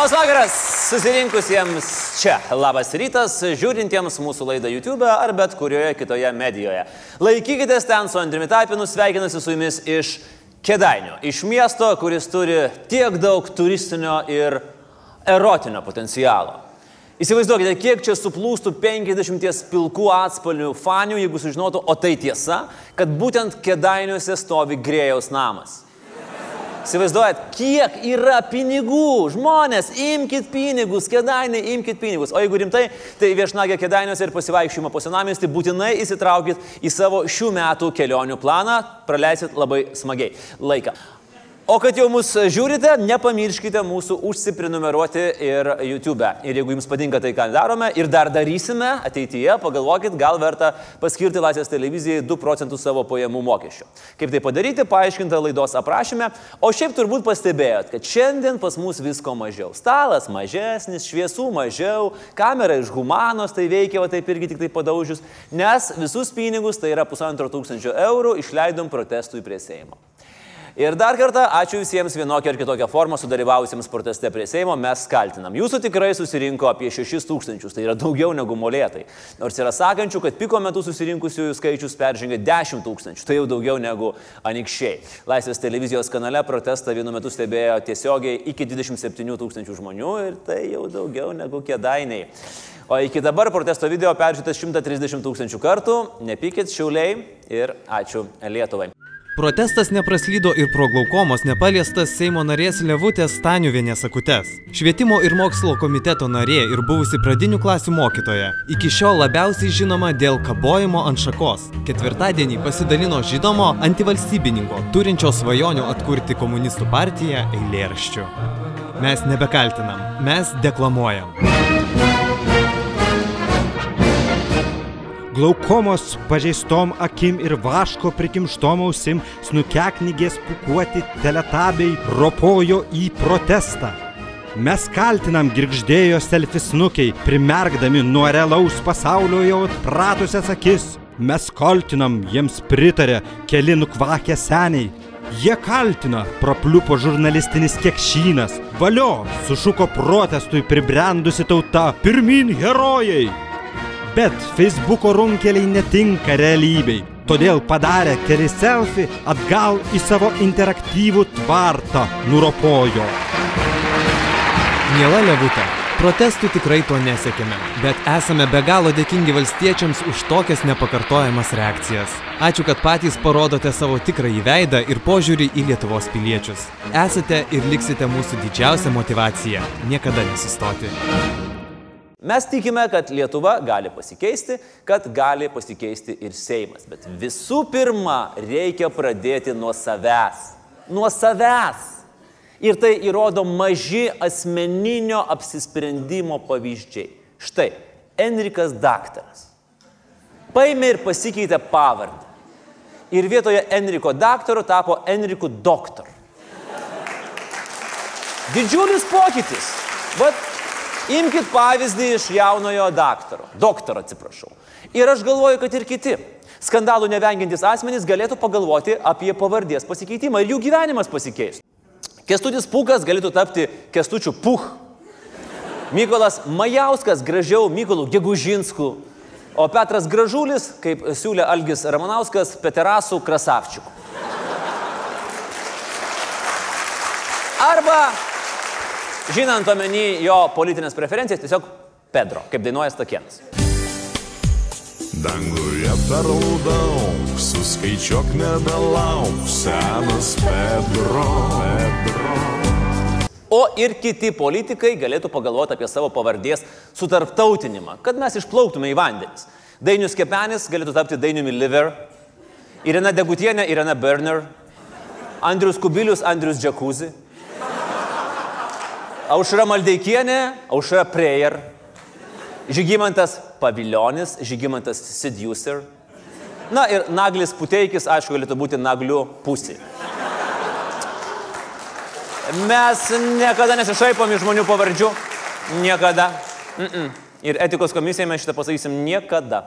Labas vakaras susirinkusiems čia. Labas rytas, žiūrintiems mūsų laidą YouTube ar bet kurioje kitoje medijoje. Laikykitės ten su Andrimi Tapinu, sveikinasi su jumis iš Kedainių. Iš miesto, kuris turi tiek daug turistinio ir erotinio potencialo. Įsivaizduokite, kiek čia suplūstų 50 pilkų atspalvių fanių, jeigu sužinotų, o tai tiesa, kad būtent Kedainiuose stovi Grėjaus namas. Įsivaizduojat, kiek yra pinigų. Žmonės, imkite pinigus, kedainiai, imkite pinigus. O jeigu rimtai, tai viešnagė kedainiuose ir pasivaikščiojimą po senamestį būtinai įsitraukit į savo šių metų kelionių planą, praleisit labai smagiai laiką. O kad jau mus žiūrite, nepamirškite mūsų užsiprenumeruoti ir YouTube. Ir jeigu jums patinka tai, ką darome ir dar darysime ateityje, pagalvokit, gal verta paskirti Laisvės televizijai 2 procentus savo pajamų mokesčio. Kaip tai padaryti, paaiškinta laidos aprašyme. O šiaip turbūt pastebėjot, kad šiandien pas mus visko mažiau. Stalas mažesnis, šviesų mažiau, kamera iš humanos tai veikia, o taip irgi tik tai padaužius, nes visus pinigus, tai yra pusantro tūkstančio eurų, išleidom protestui prie Seimo. Ir dar kartą ačiū visiems vienokią ar kitokią formą sudalyvavusiems proteste prie Seimo, mes kaltinam. Jūsų tikrai susirinko apie 6 tūkstančius, tai yra daugiau negu molėtai. Nors yra sakančių, kad piko metu susirinkusiųjų skaičius peržengė 10 tūkstančių, tai jau daugiau negu anikščiai. Laisvės televizijos kanale protestą vienu metu stebėjo tiesiogiai iki 27 tūkstančių žmonių ir tai jau daugiau negu kėdainiai. O iki dabar protesto video peržiūrėtas 130 tūkstančių kartų. Nepykit šiauliai ir ačiū Lietuvai. Protestas nepraslydo ir pro glaukomos nepaliestas Seimo narės Levutės Staniuvienės akutes. Švietimo ir mokslo komiteto narė ir buvusi pradinių klasių mokytoja. Iki šiol labiausiai žinoma dėl kabojimo ant šakos. Ketvirtadienį pasidalino žydomo antivalstybininko, turinčio svajonių atkurti komunistų partiją eilėraščiu. Mes nebekaltinam, mes deklamuojam. Glaukomos pažeistom akim ir vaško prikimštom ausim snukeknygės pukuoti teletabiai ropojo į protestą. Mes kaltinam girgždėjo selfisnukiai, primergdami nuo realaus pasaulio jau atpratusias akis. Mes kaltinam, jiems pritarė keli nukvakę seniai. Jie kaltina, prapliupo žurnalistinis kiekšynas. Valio, sušuko protestui pribrendusi tauta. Pirmin herojai! Bet Facebooko runkeliai netinka realybei. Todėl padarę keli selfie atgal į savo interaktyvų tvartą nuropojo. Miela Levutė, protestų tikrai to nesiekime, bet esame be galo dėkingi valstiečiams už tokias nepakartojamas reakcijas. Ačiū, kad patys parodote savo tikrąjį veidą ir požiūrį į Lietuvos piliečius. Esate ir liksite mūsų didžiausia motivacija - niekada nesistoti. Mes tikime, kad Lietuva gali pasikeisti, kad gali pasikeisti ir Seimas. Bet visų pirma, reikia pradėti nuo savęs. Nuo savęs. Ir tai įrodo maži asmeninio apsisprendimo pavyzdžiai. Štai, Enrikas daktaras. Paėmė ir pasikeitė pavardę. Ir vietoje Enriko daktaro tapo Enriku doktor. Didžiulis pokytis. Bet Imkite pavyzdį iš jaunojo daktaro. Doktaro, atsiprašau. Ir aš galvoju, kad ir kiti skandalų nevengiantis asmenys galėtų pagalvoti apie pavardės pasikeitimą ir jų gyvenimas pasikeistų. Kestutis Pukas galėtų tapti Kestučiu Puch. Mykolas Majauskas gražiau Mykolų Gegužinsku. O Petras Gražulis, kaip siūlė Algis Ramanauskas, Peterasų Krasavčiukų. Arba žinant omeny jo politinės preferencijas, tiesiog Pedro, kaip dainuoja Stakienas. Danguje perlų daug, suskaičiuok nebelauk, senas Pedro, Pedro. O ir kiti politikai galėtų pagalvoti apie savo pavardės sutarptautinimą, kad mes išplauktume į vandenis. Dainius Kepenis galėtų tapti Dainiumi Liver, Irena Degutienė, Irena Burner, Andrius Kubilius, Andrius Džekuzi, Aušra Maldeikienė, Aušra Prayer, Žygimantas Paviljonis, Žygimantas Seducer. Na ir Naglis Puteikis, aišku, galėtų būti Naglių pusė. Mes niekada nesišaipom iš žmonių pavardžių. Niekada. Mm -mm. Ir etikos komisijai mes šitą pasakysim niekada.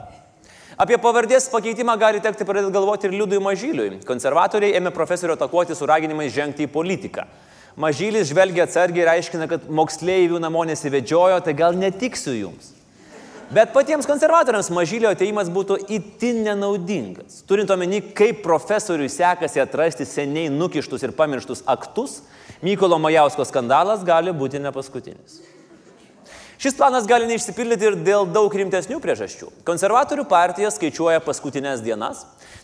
Apie pavardės pakeitimą gali tekti pradėti galvoti ir Liudui Mažyliui. Konservatoriai ėmė profesorio atakuoti su raginimais žengti į politiką. Mažylis žvelgia atsargiai ir aiškina, kad moksleivių namo nesivedžiojo, tai gal netiksiu jums. Bet patiems konservatoriams mažylio ateimas būtų itin nenaudingas. Turint omeny, kaip profesoriui sekasi atrasti seniai nukištus ir pamirštus aktus, Mykolo Majausko skandalas gali būti ne paskutinis. Šis planas gali neišsipildyti ir dėl daug rimtesnių priežasčių. Konservatorių partija skaičiuoja paskutinės dienas,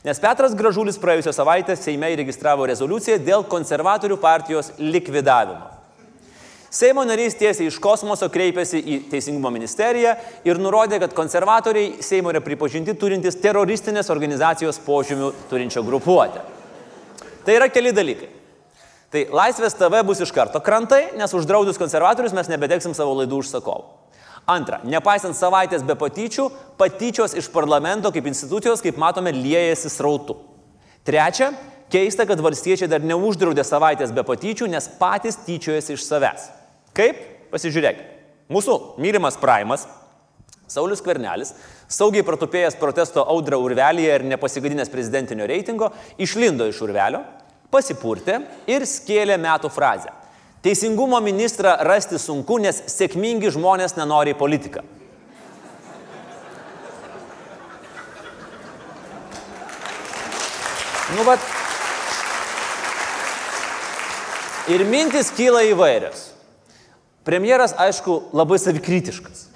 nes Petras Gražulis praėjusią savaitę Seime įregistravo rezoliuciją dėl konservatorių partijos likvidavimo. Seimo narys tiesiai iš kosmoso kreipėsi į Teisingumo ministeriją ir nurodė, kad konservatoriai Seimo yra pripažinti turintis teroristinės organizacijos požymių turinčio grupuotę. Tai yra keli dalykai. Tai Laisvės TV bus iš karto krantai, nes uždraudus konservatorius mes nebeteksim savo laidų užsakovų. Antra, nepaisant savaitės be patyčių, patyčios iš parlamento kaip institucijos, kaip matome, liejasi srautu. Trečia, keista, kad valstiečiai dar neuždraudė savaitės be patyčių, nes patys tyčiojasi iš savęs. Kaip? Pasižiūrėkime. Mūsų mylimas Praimas, Saulis Kvernelis, saugiai pratupėjęs protesto audrą urvelėje ir nepasigadinęs prezidentinio reitingo, išlindo iš urvelio, pasipurtė ir skėlė metų frazę. Teisingumo ministrą rasti sunku, nes sėkmingi žmonės nenori į politiką. Nu, bet. Ir mintis kyla įvairios. Premjeras, aišku, labai savikritiškas.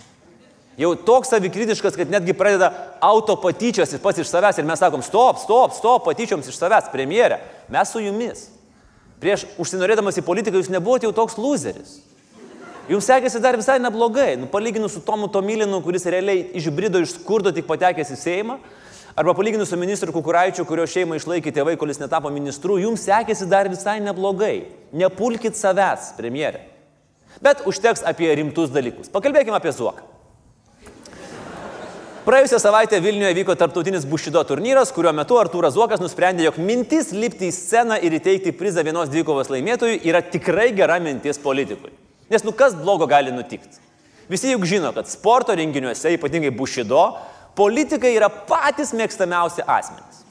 Jau toks savikritiškas, kad netgi pradeda autopatyčios pats iš savęs ir mes sakom, stop, stop, stop, patyčioms iš savęs, premjerė, mes su jumis. Prieš užsinorėdamas į politiką jūs nebuvote jau toks loseris. Jums sekėsi dar visai neblogai, nu, palyginus su Tomu Tomilinu, kuris realiai išbrido iš skurdo tik patekęs į Seimą, arba palyginus su ministru Kukuraičiu, kurio šeimą išlaikė tėvai, kol jis netapo ministru, jums sekėsi dar visai neblogai. Nepulkit savęs, premjerė. Bet užteks apie rimtus dalykus. Pakalbėkime apie Zuoką. Praėjusią savaitę Vilniuje vyko tarptautinis Bušido turnyras, kurio metu Artūras Zuokas nusprendė, jog mintis lipti į sceną ir įteikti prizą vienos dvikovos laimėtojui yra tikrai gera mintis politikui. Nes nu kas blogo gali nutikti? Visi juk žino, kad sporto renginiuose, ypatingai Bušido, politikai yra patys mėgstamiausi asmenys.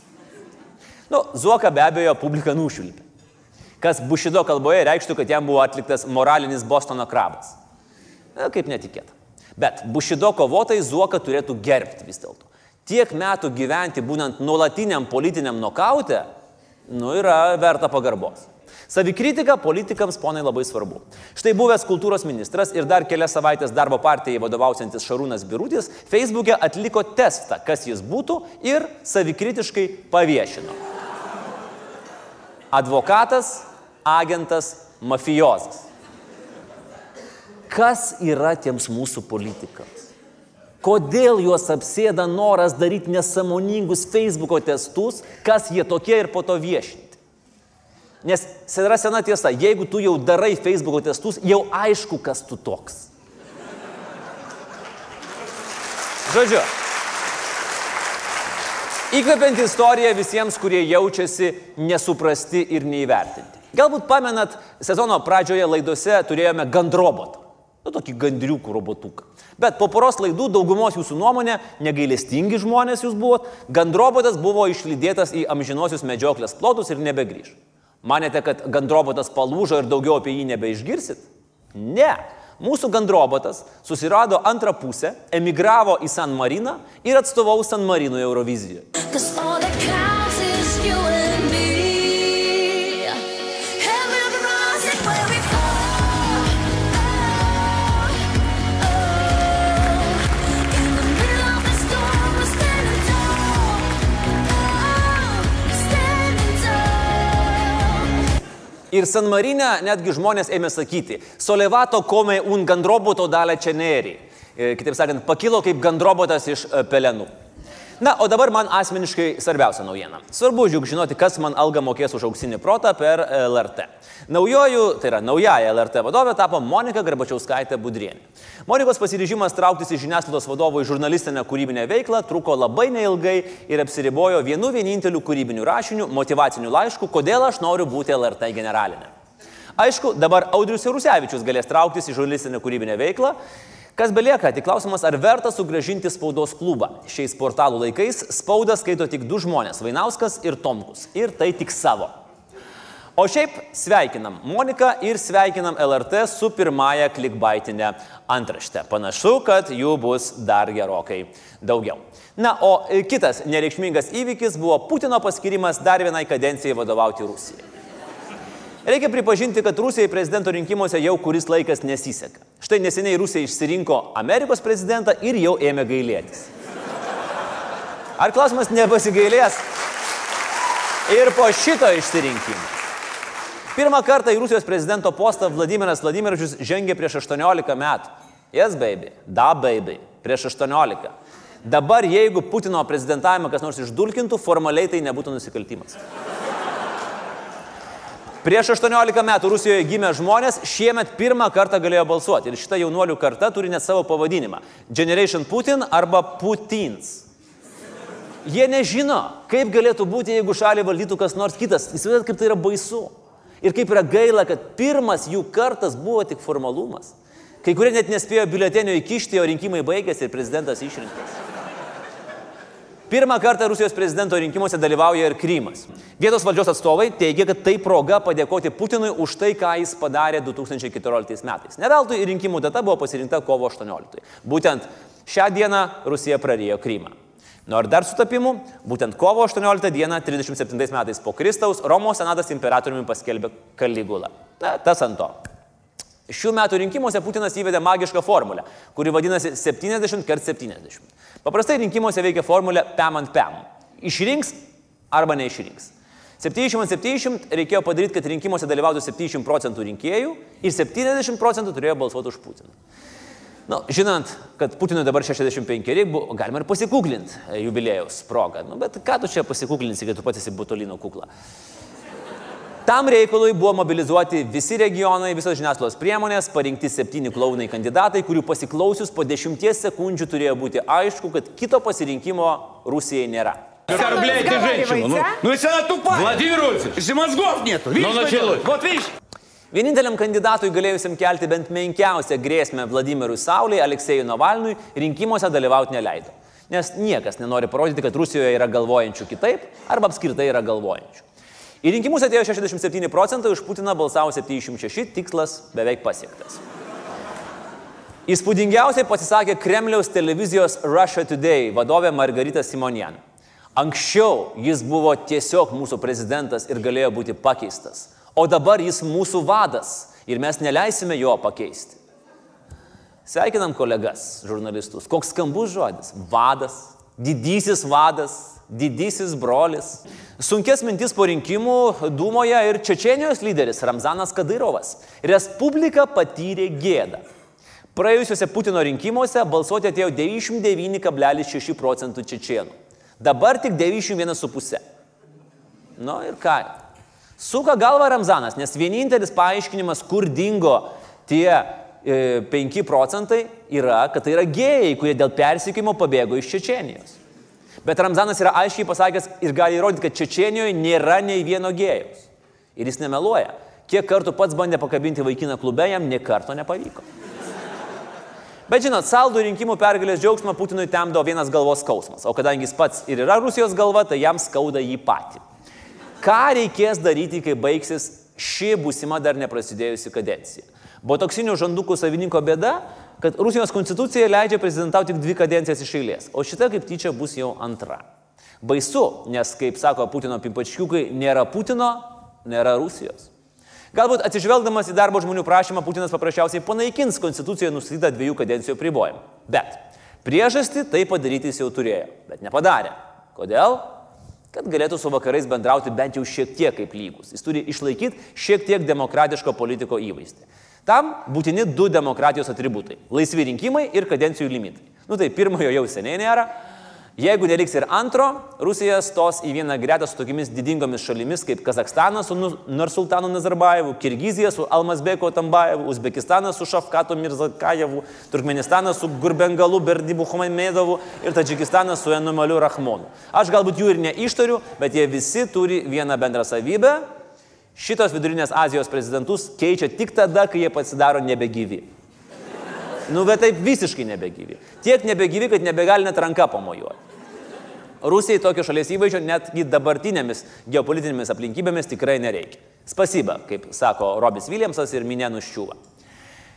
Nu, Zuoka be abejo publika nušvilpė. Kas Bušido kalboje reikštų, kad jam buvo atliktas moralinis Bostono krabas. Na, kaip netikėta. Bet Bušido kovotojai Zuoką turėtų gerbti vis dėlto. Tiek metų gyventi būnant nuolatiniam politiniam nokaute, nu, yra verta pagarbos. Savikritika politikams, ponai, labai svarbu. Štai buvęs kultūros ministras ir dar kelias savaitės darbo partijai vadovausiantis Šarūnas Birutis Facebook'e atliko testą, kas jis būtų ir savikritiškai paviešino. Advokatas, agentas, mafijozas kas yra tiems mūsų politikams. Kodėl juos apsėda noras daryti nesamoningus Facebook'o testus, kas jie tokie ir po to viešinti. Nes yra sena tiesa, jeigu tu jau darai Facebook'o testus, jau aišku, kas tu toks. Žodžiu, įkvepianti istorija visiems, kurie jaučiasi nesuprasti ir neįvertinti. Galbūt pamenat, sezono pradžioje laidose turėjome gandrobotą. Nu, tokį gandriukų robotuką. Bet po poros laidų daugumos jūsų nuomonė, negailestingi žmonės jūs buvot, gandrobotas buvo išlydėtas į amžinosius medžioklės plotus ir nebegrįž. Manėte, kad gandrobotas palūžo ir daugiau apie jį nebeišgirsit? Ne. Mūsų gandrobotas susirado antrą pusę, emigravo į San Mariną ir atstovau San Marino Eurovizijoje. Ir San Marine netgi žmonės ėmė sakyti, solevato come un gandroboto dalę čenerį. E, kitaip sakant, pakilo kaip gandrobotas iš e, pelenų. Na, o dabar man asmeniškai svarbiausia naujiena. Svarbu juk žinoti, kas man algą mokės už auksinį protą per LRT. Naujojų, tai yra naujaja LRT vadovė tapo Monika Garbačiauskaitė Budrienė. Monikos pasiryžimas trauktis iš žiniasklaidos vadovo į žurnalistinę kūrybinę veiklą truko labai neilgai ir apsiribojo vienu vieninteliu kūrybiniu rašiniu, motivaciniu laišku, kodėl aš noriu būti LRT generalinė. Aišku, dabar Audrius Rusevičius galės trauktis į žurnalistinę kūrybinę veiklą Kas belieka, tik klausimas, ar verta sugražinti spaudos klubą. Šiais portalų laikais spaudą skaito tik du žmonės - Vainauskas ir Tomkus. Ir tai tik savo. O šiaip sveikinam Moniką ir sveikinam LRT su pirmąją klikbaitinę antraštę. Panašu, kad jų bus dar gerokai daugiau. Na, o kitas nereikšmingas įvykis buvo Putino paskirimas dar vienai kadencijai vadovauti Rusijai. Reikia pripažinti, kad Rusijai prezidento rinkimuose jau kuris laikas nesiseka. Štai neseniai Rusija išsirinko Amerikos prezidentą ir jau ėmė gailėtis. Ar klausimas nepasigailės? Ir po šito išsirinkimo. Pirmą kartą į Rusijos prezidento postą Vladimiras Vladimirovičius žengė prieš 18 metų. Yes, baby. Da, baby. Prieš 18. Dabar, jeigu Putino prezidentavimą kas nors išdulkintų, formaliai tai nebūtų nusikaltimas. Prieš 18 metų Rusijoje gimę žmonės šiemet pirmą kartą galėjo balsuoti. Ir šita jaunuolių karta turi net savo pavadinimą. Generation Putin arba Putins. Jie nežino, kaip galėtų būti, jeigu šalį valdytų kas nors kitas. Įsivaizduot, kaip tai yra baisu. Ir kaip yra gaila, kad pirmas jų kartas buvo tik formalumas. Kai kurie net nespėjo biuletenio įkišti, o rinkimai baigėsi ir prezidentas išrinktas. Pirmą kartą Rusijos prezidento rinkimuose dalyvauja ir Krymas. Vietos valdžios atstovai teigia, kad tai proga padėkoti Putinui už tai, ką jis padarė 2014 metais. Neveltui rinkimų data buvo pasirinkta kovo 18. Būtent šią dieną Rusija prarijo Krymą. Nors dar sutapimų, būtent kovo 18 dieną 37 metais po Kristaus Romos senatas imperatoriumi paskelbė Kaligulą. Na, tas ant to. Šių metų rinkimuose Putinas įvedė magišką formulę, kuri vadinasi 70 x 70. Paprastai rinkimuose veikia formulė PEM ant PEM. Išrinks arba neišrinks. 70 ant 70 reikėjo padaryti, kad rinkimuose dalyvautų 70 procentų rinkėjų ir 70 procentų turėjo balsuoti už Putiną. Nu, žinant, kad Putinui dabar 65, buvo, galima ir pasikūklinti jubilėjaus progą. Nu, bet ką tu čia pasikūklinsi, kai tu pats esi butolino kukla? Tam reikalui buvo mobilizuoti visi regionai, visos žiniasklaidos priemonės, parinkti septyni klaunai kandidatai, kurių pasiklausius po dešimties sekundžių turėjo būti aišku, kad kito pasirinkimo Rusijai nėra. Оскорбляете женщину. Ну, ну если она тупая. Владимир Владимирович, если мозгов нету. Видишь, Ну, что началось. делает? Вот видишь. Vieninteliam kandidatui galėjusiam kelti bent menkiausią grėsmę Vladimirui Sauliai, Aleksėjui Navalnui, rinkimuose dalyvauti neleido. Nes niekas nenori parodyti, kad Rusijoje yra galvojančių kitaip arba apskritai yra galvojančių. Į rinkimus atėjo 67 procentai, už Putiną balsavo 76, tikslas beveik pasiektas. Įspūdingiausiai pasisakė Kremliaus televizijos Russia Today vadovė Margarita Simonian. Anksčiau jis buvo tiesiog mūsų prezidentas ir galėjo būti pakeistas, o dabar jis mūsų vadas ir mes neleisime jo pakeisti. Sveikinam kolegas, žurnalistus. Koks skambus žodis - vadas, didysis vadas, didysis brolis. Sunkės mintis po rinkimų Dūmoje ir Čečenijos lyderis Ramzanas Kadyrovas. Respublika patyrė gėdą. Praėjusiuose Putino rinkimuose balsuoti atėjo 99,6 procentų čečienų. Dabar tik 91,5. Nu ir ką? Suka galva Ramzanas, nes vienintelis paaiškinimas, kur dingo tie e, 5 procentai, yra, kad tai yra gėjai, kurie dėl persikimo pabėgo iš Čečenijos. Bet Ramzanas yra aiškiai pasakęs ir gali įrodyti, kad Čečenijoje nėra nei vieno gėjaus. Ir jis nemeluoja. Kiek kartų pats bandė pakabinti vaikiną klube, jam nie karto nepavyko. Bet žinot, saldų rinkimų pergalės džiaugsmą Putinui temdo vienas galvos skausmas, o kadangi jis pats ir yra Rusijos galva, tai jam skauda jį patį. Ką reikės daryti, kai baigsis ši būsima dar neprasidėjusi kadencija? Botoksinių žandukų savininko bėda, kad Rusijos konstitucija leidžia prezidentauti tik dvi kadencijas iš eilės, o šita kaip tyčia bus jau antra. Baisu, nes, kaip sako Putino pimpačkiukai, nėra Putino, nėra Rusijos. Galbūt atsižvelgdamas į darbo žmonių prašymą, Putinas paprasčiausiai panaikins konstitucijoje nustatytą dviejų kadencijų pribojimą. Bet priežastį tai padaryti jis jau turėjo, bet nepadarė. Kodėl? Kad galėtų su vakarais bendrauti bent jau šiek tiek kaip lygus. Jis turi išlaikyti šiek tiek demokratiško politiko įvaizdį. Tam būtini du demokratijos atributai - laisvi rinkimai ir kadencijų limitai. Nu tai pirmojo jau seniai nėra. Jeigu neliks ir antro, Rusija stos į vieną gretą su tokiamis didingomis šalimis kaip Kazakstanas su Nu- Nursultanu Nazarbayevu, Kirgizija su Almasbeko Tambayevu, Uzbekistanas su Šafkatu Mirzakajevu, Turkmenistanas su Gurbengalu Berdibu Humamedovu ir Tadžikistanas su Enumaliu Rahmonu. Aš galbūt jų ir neištariu, bet jie visi turi vieną bendrą savybę. Šitos vidurinės Azijos prezidentus keičia tik tada, kai jie pasidaro nebegyvi. Nu, bet taip visiškai nebegyvi. Tiek nebegyvi, kad nebegali net ranka pamojuoti. Rusijai tokio šalies įvaizdžio netgi dabartinėmis geopolitinėmis aplinkybėmis tikrai nereikia. Spasiba, kaip sako Robis Williamsas ir minė nuščiūva.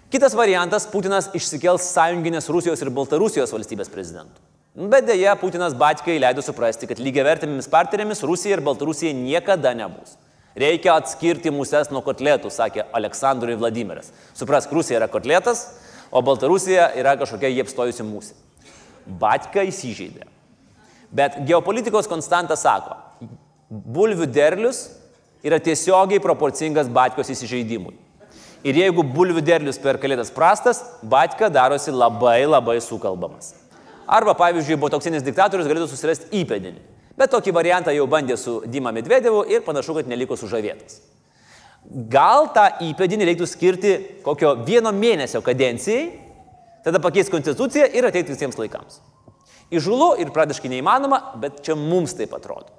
Kitas variantas - Putinas išsikels sąjunginės Rusijos ir Baltarusijos valstybės prezidentų. Bet dėja, Putinas Batkai leido suprasti, kad lygiavertėmis partnerėmis Rusija ir Baltarusija niekada nebus. Reikia atskirti muses nuo kotletų, sakė Aleksandrui Vladimiras. Suprask, Rusija yra kotletas, o Baltarusija yra kažkokia jie apstojusi musė. Batka įsižeidė. Bet geopolitikos konstanta sako, bulvių derlius yra tiesiogiai proporcingas Batkos įsižeidimui. Ir jeigu bulvių derlius per kalėdas prastas, Batka darosi labai labai sukalbamas. Arba, pavyzdžiui, botoksinis diktatorius galėtų susirasti įpėdinį. Bet tokį variantą jau bandė su Dima Medvedevu ir panašu, kad neliko sužavėtas. Gal tą įpėdinį reiktų skirti kokio vieno mėnesio kadencijai, tada pakeisti konstituciją ir ateiti visiems laikams. Įžulu ir pradiškai neįmanoma, bet čia mums taip atrodo.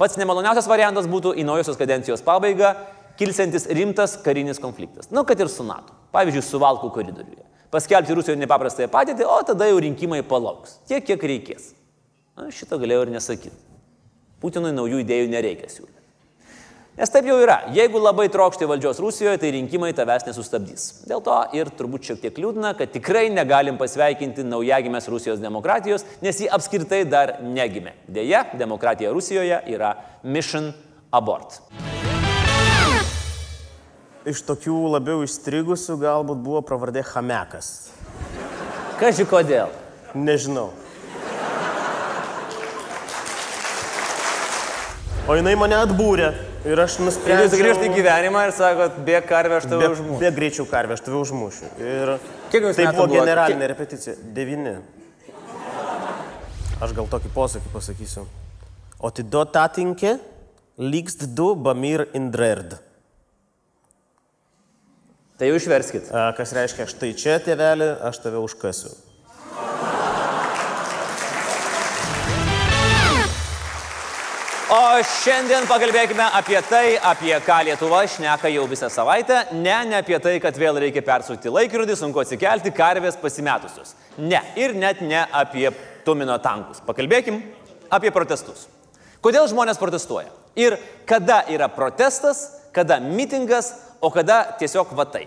Pats nemaloniausias variantas būtų į naujosios kadencijos pabaigą kilsiantis rimtas karinis konfliktas. Nu, kad ir su NATO. Pavyzdžiui, su Valkų koridoriuje. Paskelbti Rusijoje nepaprastąją padėtį, o tada jau rinkimai palauks. Tiek, kiek reikės. Na, šito galėjau ir nesakyti. Putinui naujų idėjų nereikia siūlyti. Nes taip jau yra. Jeigu labai trokšti valdžios Rusijoje, tai rinkimai tavęs nesustabdys. Dėl to ir turbūt šiek tiek liūdna, kad tikrai negalim pasveikinti naujagimės Rusijos demokratijos, nes ji apskritai dar negimė. Deja, demokratija Rusijoje yra mission abort. Iš tokių labiau įstrigusių galbūt buvo pravardė Hamekas. Kaži kodėl? Nežinau. O jinai mane atbūrė. Ir aš nusprendžiau... Jūs grįžtate į gyvenimą ir sakot, bėg karvę aš tave užmušiu. Bėg greičiau karvę aš tave užmušiu. Ir Kiek jums tai buvo generalinė Kiek- repeticija. Devini. Aš gal tokį posakį pasakysiu. O ti do tatinke, lygst du bamir indrerd. Tai jau išverskit. A, Kas reiškia, štai čia tėvelį, aš tave užkasiu. Šiandien pakalbėkime apie tai, apie ką Lietuva šneka jau visą savaitę. Ne, ne apie tai, kad vėl reikia persukti laikrodį, sunku atsikelti, karvės pasimetusius. Ne, ir net ne apie tumino tankus. Pakalbėkim apie protestus. Kodėl žmonės protestuoja? Ir kada yra protestas, kada mitingas, o kada tiesiog vatai.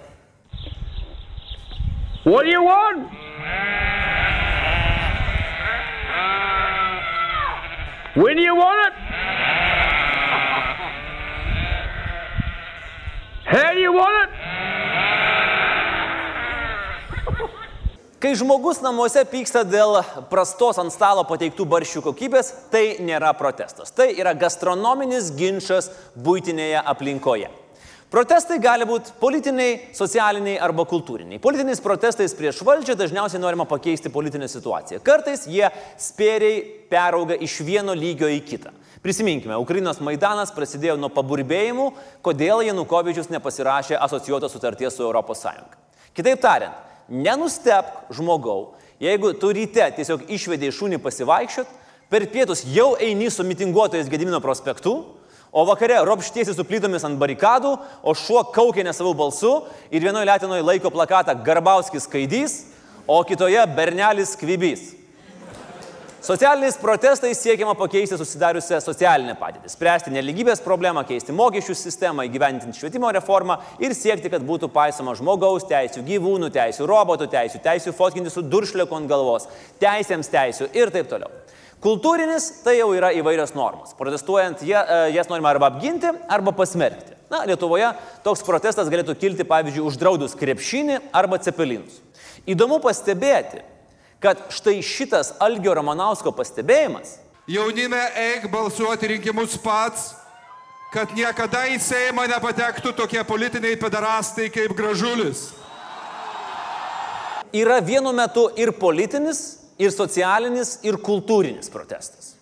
What do you want? When do you want it? Do you want it? Kai žmogus namuose pyksta dėl prastos ant stalo pateiktų barščių kokybės, tai nėra protestas. Tai yra gastronominis ginčas būtinėje aplinkoje. Protestai gali būti politiniai, socialiniai arba kultūriniai. Politiniais protestais prieš valdžią dažniausiai norima pakeisti politinę situaciją. Kartais jie spėriai perauga iš vieno lygio į kitą. Prisiminkime, Ukrainos Maidanas prasidėjo nuo paburbėjimų, kodėl Janukovičius nepasirašė asocijuotos sutarties su ES. Kitaip tariant, nenustepk žmogau, jeigu tu ryte tiesiog išvedėjai šunį pasivaikščiot, per pietus jau eini su mitinguotojais Gedimino prospektu, o vakare ropštiesi su plytomis ant barikadų, o šuo kaukė ne savo balsu ir vienoje Lietinoje laiko plakatą Garbauskis skaidys, o kitoje Bernelis kvybys. Socialiniais protestais siekiama pakeisti susidariusią socialinę padėtį, spręsti neligybės problemą, keisti mokesčių sistemą, įgyvendinti švietimo reformą ir siekti, kad būtų paisoma žmogaus teisų, gyvūnų teisų, robotų teisų, teisų fotkinti su duršliku ant galvos, teisėms teisų ir taip toliau. Kultūrinis tai jau yra įvairios normos. Protestuojant, jie, e, jas norima arba apginti, arba pasmerkti. Na, Lietuvoje toks protestas galėtų kilti, pavyzdžiui, uždraudus krepšinį arba cepelinus. Įdomu pastebėti, kad štai šitas Algio Romanausko pastebėjimas Jaunime eik balsuoti rinkimus pats, kad niekada į Seimą nepatektų tokie politiniai pedarastai kaip gražulis. yra vienu metu ir politinis, ir socialinis, ir kultūrinis protestas.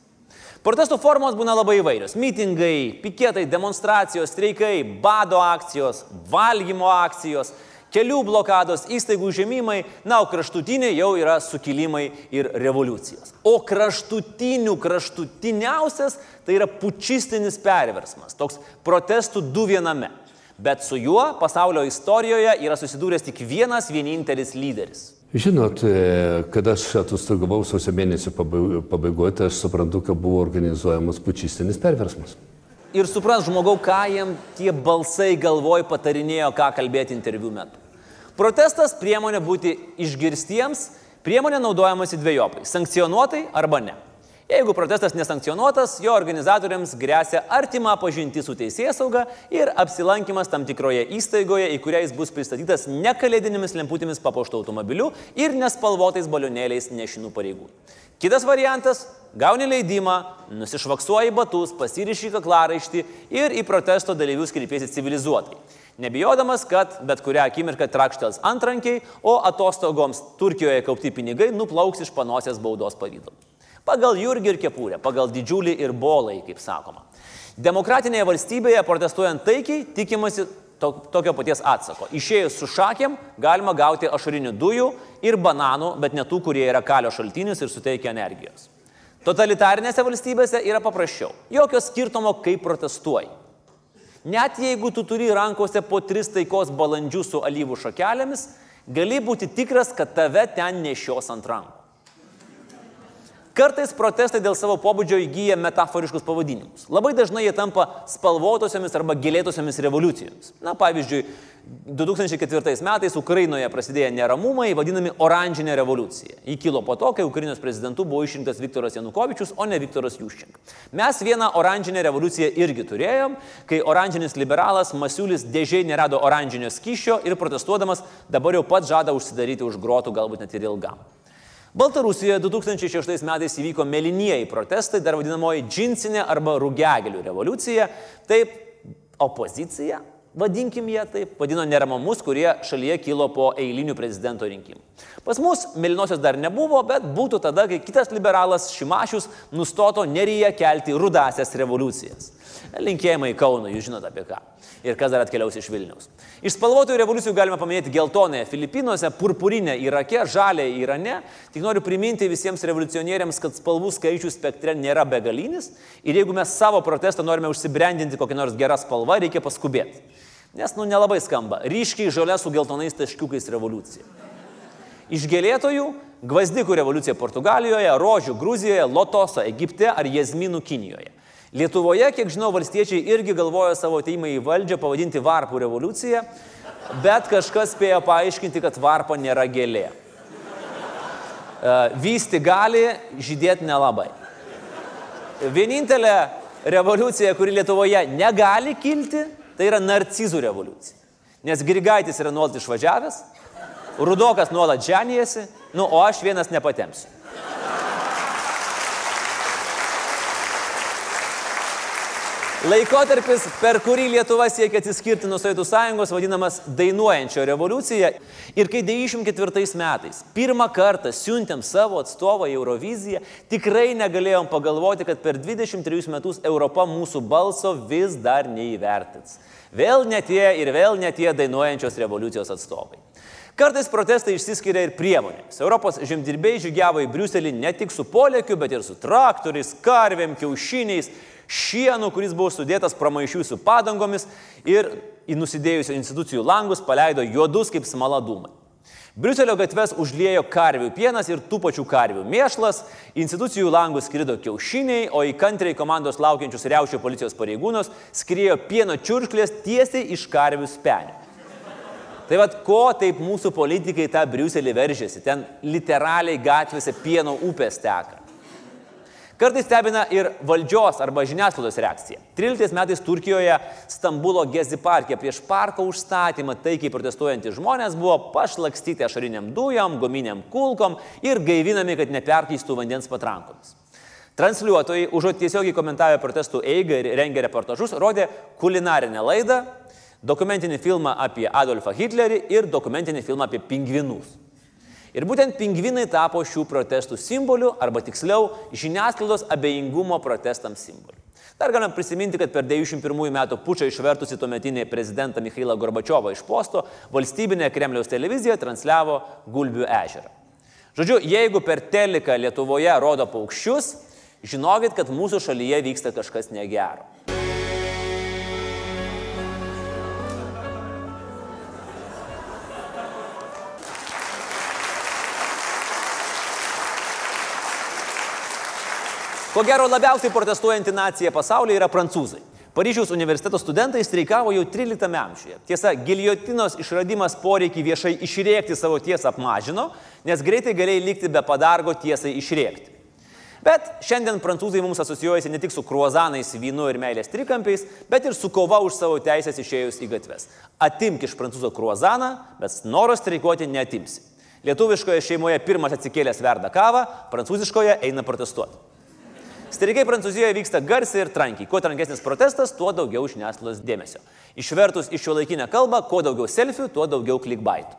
Protestų formos būna labai įvairios. Mitingai, piketai, demonstracijos, streikai, bado akcijos, valgymo akcijos, kelių blokados, įstaigų žemimai, na, o kraštutiniai jau yra sukilimai ir revoliucijos. O kraštutinių kraštutiniausias tai yra pučistinis perversmas, toks protestų du viename. Bet su juo pasaulio istorijoje yra susidūręs tik vienas vienintelis lyderis. Žinot, e, kada aš atostogavau sausio mėnesio pabai- pabaigoje, tai aš suprantu, kad buvo organizuojamas pučistinis perversmas. Ir supras žmogau, ką jiem tie balsai galvoj patarinėjo, ką kalbėti interviu metu. Protestas priemonė būti išgirstiems, priemonė naudojamasi dviejopai - sankcionuotai arba ne. Jeigu protestas nesankcionuotas, jo organizatoriams grėsia artima pažinti su teisėjas sauga ir apsilankimas tam tikroje įstaigoje, į kurią jis bus pristatytas ne kalėdinėmis lemputėmis papuoštų automobiliu ir nespalvotais balionėliais nešinų pareigų. Kitas variantas - gauni leidimą, nusišvaksuoji batus, pasiriši kaklaraištį ir į protesto dalyvius kreipiesi civilizuotai. Nebijodamas, kad bet kurią akimirką trakštels antrankiai, o atostogoms Turkijoje kaupti pinigai nuplauks iš panosės baudos pavydalu. Pagal Jurgį ir kepurę, pagal didžiulį ir bolai, kaip sakoma. Demokratinėje valstybėje protestuojant taikiai tikimasi to, tokio paties atsako. Išėjus su šakėm galima gauti ašarinių dujų ir bananų, bet ne tų, kurie yra kalio šaltinis ir suteikia energijos. Totalitarinėse valstybėse yra paprasčiau. Jokio skirtumo, kaip protestuoji. Net jeigu tu turi rankose po tris taikos balandžius su alyvų šakelėmis, gali būti tikras, kad tave ten nešios ant rankų. Kartais protestai dėl savo pobūdžio įgyja metaforiškus pavadinimus. Labai dažnai jie tampa spalvotosiomis arba gilėtosiomis revoliucijomis. Na, pavyzdžiui, 2004 metais Ukrainoje prasidėjo neramumai, vadinami oranžinė revoliucija. Ji kilo po to, kai Ukrainos prezidentu buvo išrinktas Viktoras Janukovičius, o ne Viktoras Juščink. Mes vieną oranžinę revoliuciją irgi turėjom, kai oranžinis liberalas Masiulis dėžiai nerado oranžinio skyšio ir protestuodamas dabar jau pat žada užsidaryti už grotų, galbūt net ir ilgam. Baltarusijoje 2006 metais įvyko mėlynieji protestai, dar vadinamoji džinsinė arba rūgegelių revoliucija. Taip, opozicija, vadinkim ją taip, vadino neramumus, kurie šalyje kilo po eilinių prezidento rinkimų. Pas mus mėlynosios dar nebuvo, bet būtų tada, kai kitas liberalas Šimašius nustoto neryje kelti rudasias revoliucijas. Linkėjimai Kauno, jūs žinote apie ką ir kas dar atkeliaus iš Vilniaus. Iš spalvotųjų revoliucijų galime paminėti geltonąją Filipinuose, purpurinę Irake, žalę Irane. Tik noriu priminti visiems revoliucionieriams, kad spalvų skaičių spektre nėra begalinis ir jeigu mes savo protestą norime užsibrendinti kokią nors gerą spalvą, reikia paskubėti. Nes, nu, nelabai skamba. Ryškiai žalia su geltonais taškiukais revoliucija. Iš gėlėtojų - gvazdikų revoliucija Portugalijoje, rožių Gruzijoje, lotoso Egipte ar jazminų Kinijoje. Lietuvoje, kiek žinau, valstiečiai irgi galvojo savo ateimą į valdžią pavadinti varpų revoliuciją, bet kažkas spėjo paaiškinti, kad varpa nėra gėlė. E, vysti gali, žydėti nelabai. Vienintelė revoliucija, kuri Lietuvoje negali kilti, tai yra narcizų revoliucija. Nes Grigaitis yra nuolat išvažiavęs, Rudokas nuolat dženijasi, nu, o aš vienas nepatemsiu. Laikotarpis, per kurį Lietuva siekia atsiskirti nuo Sovietų sąjungos, vadinamas dainuojančio revoliucija. Ir kai 94 metais pirmą kartą siuntėm savo atstovą į Euroviziją, tikrai negalėjom pagalvoti, kad per 23 metus Europa mūsų balso vis dar neįvertins. Vėl netie ir vėl netie dainuojančios revoliucijos atstovai. Kartais protestai išsiskiria ir priemonėmis. Europos žemdirbiai žygiavo į Briuselį ne tik su polėkiu, bet ir su traktoriais, karvėm, kiaušiniais, šienu, kuris buvo sudėtas pramaišių su padangomis ir į nusidėjusių institucijų langus paleido juodus kaip smala dūmai. Briuselio gatves užliejo karvių pienas ir tų pačių karvių mėšlas, institucijų langus skrido kiaušiniai, o į kantriai komandos laukiančius reušio policijos pareigūnus skriejo pieno čiuršklės tiesiai iš karvių spenio. Tai vad, ko taip mūsų politikai tą Briuselį veržėsi, ten literaliai gatvėse pieno upės teka. Kartais stebina ir valdžios arba žiniasklaidos reakcija. 13 metais Turkijoje Stambulo Gezi parke prieš parko užstatymą taikiai protestuojantys žmonės buvo pašlakstyti ašariniam dujom, guminiam kulkom ir gaivinami, kad neperkeistų vandens patrankomis. Transliuotojai, užuot tiesiogiai komentavę protestų eigą ir rengę reportažus, rodė kulinarinę laidą, dokumentinį filmą apie Adolfą Hitlerį ir dokumentinį filmą apie pingvinus. Ir būtent pingvinai tapo šių protestų simboliu, arba tiksliau, žiniasklaidos abejingumo protestams simboliu. Dar galime prisiminti, kad per 91 metų pučą išvertusi tuometinį prezidentą Mikhailą Gorbačiovą iš posto, valstybinė Kremliaus televizija transliavo Gulbių ežerą. Žodžiu, jeigu per teliką Lietuvoje rodo paukščius, žinokit, kad mūsų šalyje vyksta kažkas negero. Ko gero labiausiai protestuojanti nacija pasaulyje yra prancūzai. Paryžiaus universiteto studentai streikavo jau 13 amžiuje. Tiesa, giliotinos išradimas poreikį viešai išrėkti savo tiesą apmažino, nes greitai galėjai likti be padargo tiesai išrėkti. Bet šiandien prancūzai mums asocijuojasi ne tik su kruozanais, vynu ir meilės trikampiais, bet ir su kova už savo teisės išėjus į gatves. Atimk iš prancūzo kruozaną, bet noro streikuoti netimsi. Lietuviškoje šeimoje pirmas atsikėlęs verda kavą, prancūziškoje eina protestuoti. Streikai Prancūzijoje vyksta garsiai ir trankiai. Kuo trankesnis protestas, tuo daugiau žiniasklaidos dėmesio. Išvertus iš šio laikinę kalbą, kuo daugiau selfių, tuo daugiau klikbaitų.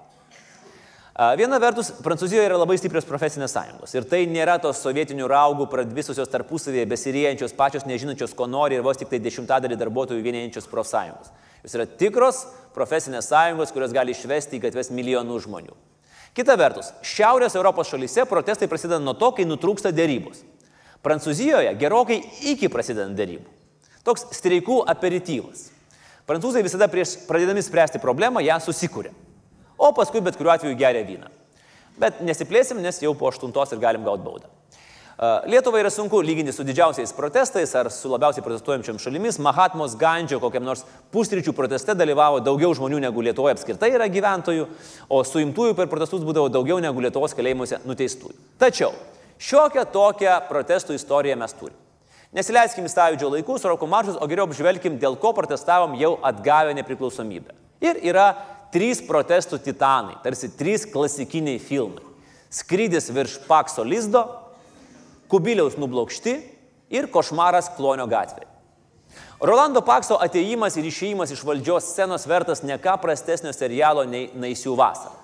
Viena vertus, Prancūzijoje yra labai stiprios profesinės sąjungos. Ir tai nėra tos sovietinių raugų pradvisusios tarpusavėje besirienčios, pačios nežinančios, ko nori ir vos tik tai dešimtadalį darbuotojų vieninčios profsąjungos. Jos yra tikros profesinės sąjungos, kurios gali išvesti į gatves milijonų žmonių. Kita vertus, Šiaurės Europos šalyse protestai prasideda nuo to, kai nutrūksta dėrybos. Prancūzijoje gerokai iki prasidedant dėrybų. Toks streikų aperityvas. Prancūzai visada prieš pradėdami spręsti problemą ją susikūrė o paskui bet kuriuo atveju geria vyną. Bet nesiplėsim, nes jau po aštuntos ir galim gauti baudą. Lietuvai yra sunku lyginti su didžiausiais protestais ar su labiausiai protestuojančiam šalimis. Mahatmos Gandžio kokiam nors pusryčių proteste dalyvavo daugiau žmonių negu Lietuvoje apskritai yra gyventojų, o suimtųjų per protestus būdavo daugiau negu Lietuvos kalėjimuose nuteistųjų. Tačiau šiokią tokią protestų istoriją mes turime. Nesileiskim į sąjūdžio laikus, roko maršus, o geriau apžvelkim, dėl ko protestavom jau atgavę nepriklausomybę. Ir yra trys protestų titanai, tarsi trys klasikiniai filmai. Skrydis virš Pakso lizdo, Kubiliaus nublokšti ir košmaras Klonio gatvėje. Rolando Pakso ateimas ir išėjimas iš valdžios scenos vertas ne ką prastesnio serialo nei Naisių vasara.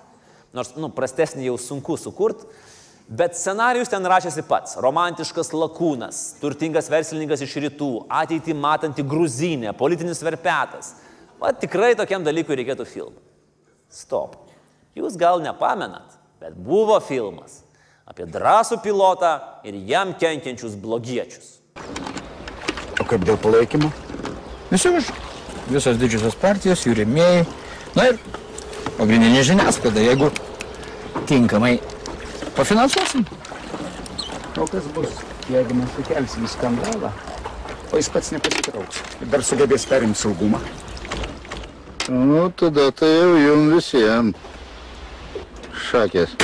Nors, nu, prastesnį jau sunku sukurti, bet scenarius ten rašėsi pats. Romantiškas lakūnas, turtingas verslininkas iš rytų, ateitį matanti gruzinė, politinis verpetas. Va tikrai tokiam dalykui reikėtų filmų. Stop. Jūs gal nepamenat, bet buvo filmas apie drąsų pilotą ir jam kenkiančius blogiečius. O kaip dėl palaikymo? Visi už. Visos didžiosios partijos, jų rėmėjai. Na ir pagrindinė žiniasklaida, jeigu tinkamai pafinansuosim. O kas bus, jeigu mes sukelsim skandalą, o jis pats nepasitrauks ir dar sugebės perimti saugumą? Nu, tada tai jau jums visiems šakės.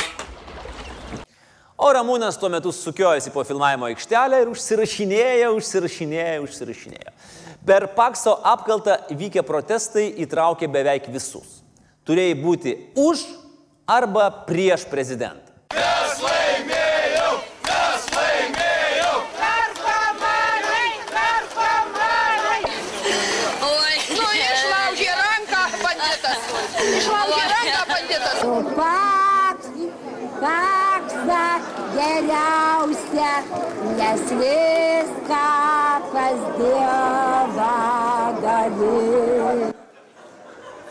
O Ramūnas tuo metu sukiojasi po filmavimo aikštelę ir užsirašinėja, užsirašinėja, užsirašinėja. Per Pakso apkaltą vykę protestai įtraukė beveik visus. Turėjai būti už arba prieš prezidentą. Mes geriausia, nes viską pas Dievą gali.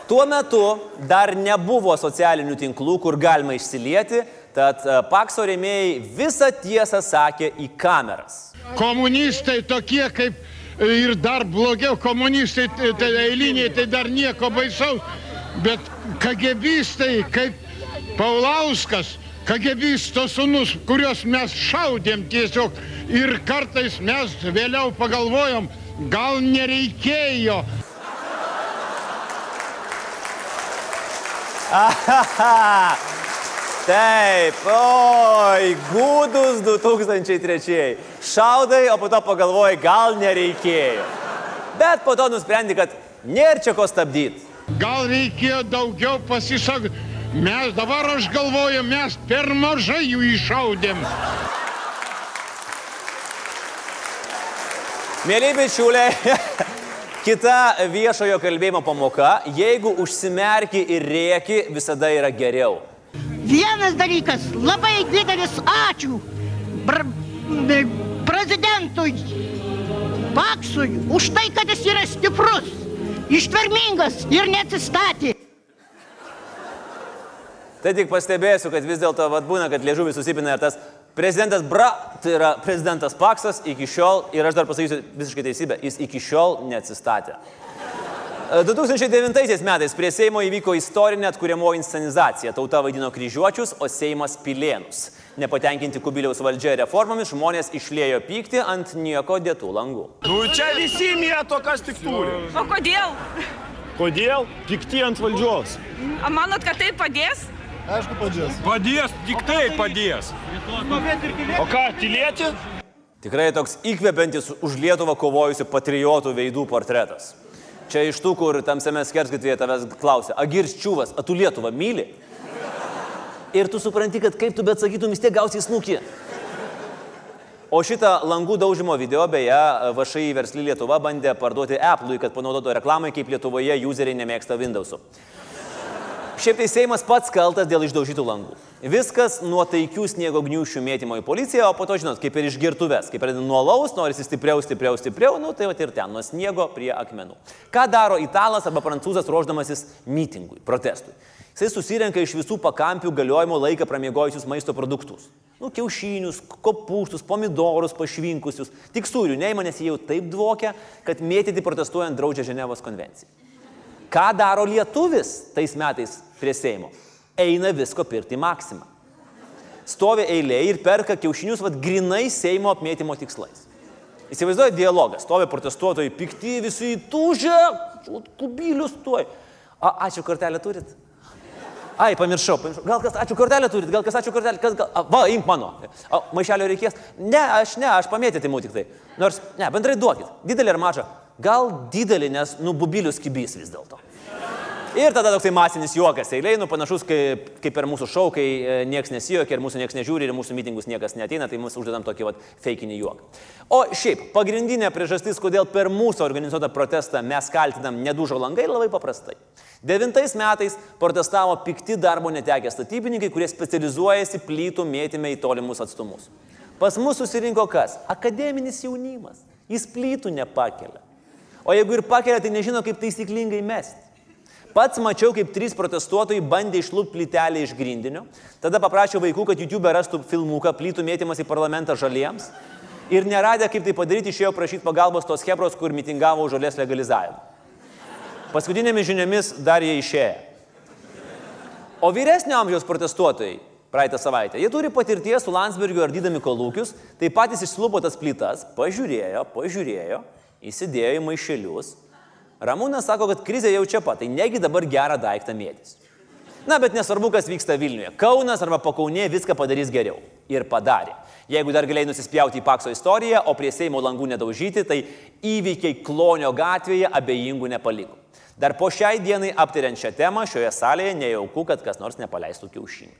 Tuo metu dar nebuvo socialinių tinklų, kur galima išsilieti, tad e, Pakso rėmėjai visą tiesą sakė į kameras. Komunistai tokie kaip ir dar blogiau, komunistai tai, tai eiliniai, tai dar nieko baisaus, bet kagebistai kaip Paulauskas, kagebisto sunus, kuriuos mes šaudėm tiesiog ir kartais mes vėliau pagalvojom, gal nereikėjo. Ahaha. Taip, oi, gūdus 2003. Šaudai, o po to pagalvojai, gal nereikėjo. Bet po to nusprendė, kad nėra čia ko stabdyti. Gal reikėjo daugiau pasisakyti. Mes dabar aš galvoju, mes per mažai jų iššaudėm. Mėly bičiuliai, kita viešojo kalbėjimo pamoka, jeigu užsimerki ir rėki, visada yra geriau. Vienas dalykas, labai didelis ačiū br prezidentui Paksui už tai, kad jis yra stiprus, ištvermingas ir neatsistatė. Tai tik pastebėsiu, kad vis dėlto vad būna, kad liežuvis susipina ir tas prezidentas Bra, tai yra prezidentas Paksas iki šiol, ir aš dar pasakysiu visiškai teisybę, jis iki šiol neatsistatė. 2009 metais prie Seimo įvyko istorinė atkuriamoji inscenizacija. Tauta vaidino kryžiuočius, o Seimas pilėnus. Nepatenkinti Kubiliaus valdžia reformomis žmonės išlėjo pykti ant nieko dėtų langų. Nu čia visi mėto, kas tik turi. O kodėl? Kodėl? Pikti ant valdžios. A manot, kad tai padės? Aišku, padės. Padės, tik tai padės. O ką, tylėti? Tikrai toks įkvepiantis už Lietuvą kovojusių patriotų veidų portretas. Čia iš tų, kur tamsiame skersgatvėje tavęs klausia, Agirs Čiūvas, a tu Lietuvą myli? Ir tu supranti, kad kaip tu bet sakytum, vis tiek gausi snukį. O šitą langų daužimo video, beje, VŠI versli Lietuva bandė parduoti Apple'ui, kad panaudotų reklamai, kaip Lietuvoje useriai nemėgsta Windows'ų. Šiaip tai Seimas pats kaltas dėl išdaužytų langų. Viskas nuo taikių sniego gniušių mėtymo į policiją, o po to, žinot, kaip ir iš girtuves, kaip pradeda nuo laus, norisi stipriau, stipriau, stipriau, nu tai va ir ten, nuo sniego prie akmenų. Ką daro italas arba prancūzas ruoždamasis mitingui, protestui? Jisai susirenka iš visų pakampių galiojimo laiką pramiegojusius maisto produktus. Nu, kiaušinius, kopūstus, pomidorus pašvinkusius. Tik sūrių jie jau taip dvokia, kad mėtyti protestuojant draudžia Ženevos konvencija. Ką daro lietuvis tais metais prie Seimo? Eina visko pirkti maksimą. Stovi eilė ir perka kiaušinius vad grinai Seimo apmėtymo tikslais. Įsivaizduoju dialogą. Stovi protestuotojai pikti, visi įtūžę, kubilius tuoj. A, ačiū kortelę turit? Ai, pamiršau, pamiršau. Gal kas ačiū kortelę turit, gal kas ačiū kortelę, kas gal... A, va, imk mano. A, maišelio reikės. Ne, aš ne, aš pamėtyti imu tik tai. Nors, ne, bendrai duokit. Didelį ar mažą? Gal didelį, nes, nu, bubilius kibys vis dėlto. Ir tada toksai masinis juokas eiliai, nu panašus kaip, kaip per mūsų šau, kai e, niekas nesijuokia ir mūsų niekas nežiūri ir mūsų mitingus niekas neteina, tai mūsų uždedam tokį vat feikinį juoką. O šiaip, pagrindinė priežastis, kodėl per mūsų organizuotą protestą mes kaltinam nedužo langai, labai paprastai. Devintais metais protestavo pikti darbo netekę statybininkai, kurie specializuojasi plytų mėtime į tolimus atstumus. Pas mus susirinko kas? Akademinis jaunimas. Jis plytų nepakelia. O jeigu ir pakelia, tai nežino, kaip taisyklingai mesti. Pats mačiau, kaip trys protestuotojai bandė išlūpti plytelę iš grindinio. Tada paprašiau vaikų, kad YouTube rastų filmuką plytų mėtymas į parlamentą žaliems. Ir neradę, kaip tai padaryti, išėjau prašyti pagalbos tos hebros, kur mitingavo už žalės legalizavimą. Paskutinėmis žiniomis dar jie išėjo. O vyresnio amžiaus protestuotojai praeitą savaitę, jie turi patirties su Landsbergiu ardydami kolūkius, tai patys išslupo tas plytas, pažiūrėjo, pažiūrėjo, įsidėjo į maišelius Ramūnas sako, kad krizė jau čia pat, tai negi dabar gerą daiktą mėtis. Na, bet nesvarbu, kas vyksta Vilniuje. Kaunas arba pakaunė viską padarys geriau. Ir padarė. Jeigu dar galėjai nusispjauti į Pakso istoriją, o prie Seimo langų nedaužyti, tai įvykiai Klonio gatvėje abejingų nepaliko. Dar po šiai dienai aptariant šią temą šioje salėje nejauku, kad kas nors nepaleistų kiaušinių.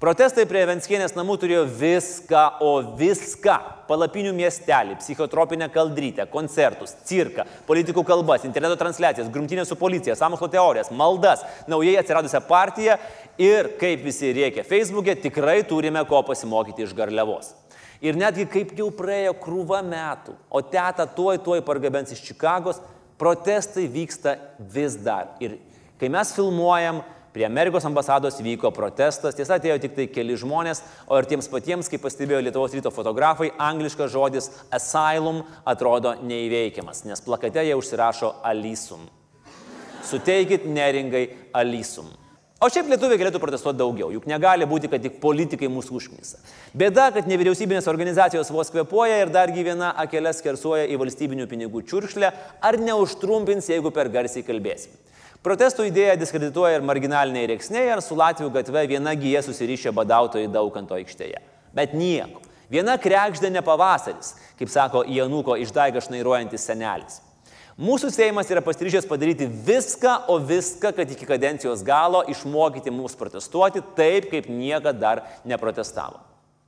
Protestai prie Venskienės namų turėjo viską, o viską - palapinių miestelį, psichotropinę kaldrytę, koncertus, cirką, politikų kalbas, interneto transliacijas, grumtinės su policija, samokslo teorijas, maldas, naujai atsiradusią partiją ir, kaip visi rėkia Facebook'e, tikrai turime ko pasimokyti iš garliavos. Ir netgi kaip jau praėjo krūva metų, o teta tuoj tuoj pargabens iš Čikagos, protestai vyksta vis dar. Ir kai mes filmuojam, Prie Amerikos ambasados vyko protestas, tiesa atėjo tik tai keli žmonės, o ir tiems patiems, kaip pastebėjo Lietuvos ryto fotografai, angliškas žodis asylum atrodo neįveikiamas, nes plakate jie užsirašo alisum. Suteikit neringai alisum. O šiaip lietuviai galėtų protestuoti daugiau, juk negali būti, kad tik politikai mūsų užknisa. Bėda, kad nevyriausybinės organizacijos vos kvepuoja ir dargi viena akelė skersuoja į valstybinių pinigų čiurkšlę, ar neužtrumpins, jeigu per garsiai kalbėsim. Protestų idėją diskredituoja ir marginaliniai reiksniai, ar su Latvijų gatve viena gyja susirišę badautojai daukanto aikštėje. Bet nieko. Viena krekždė ne pavasaris, kaip sako Januko išdaiga šnairuojantis senelis. Mūsų Seimas yra pasiryžęs padaryti viską, o viską, kad iki kadencijos galo išmokyti mus protestuoti taip, kaip niekada dar neprotestavo.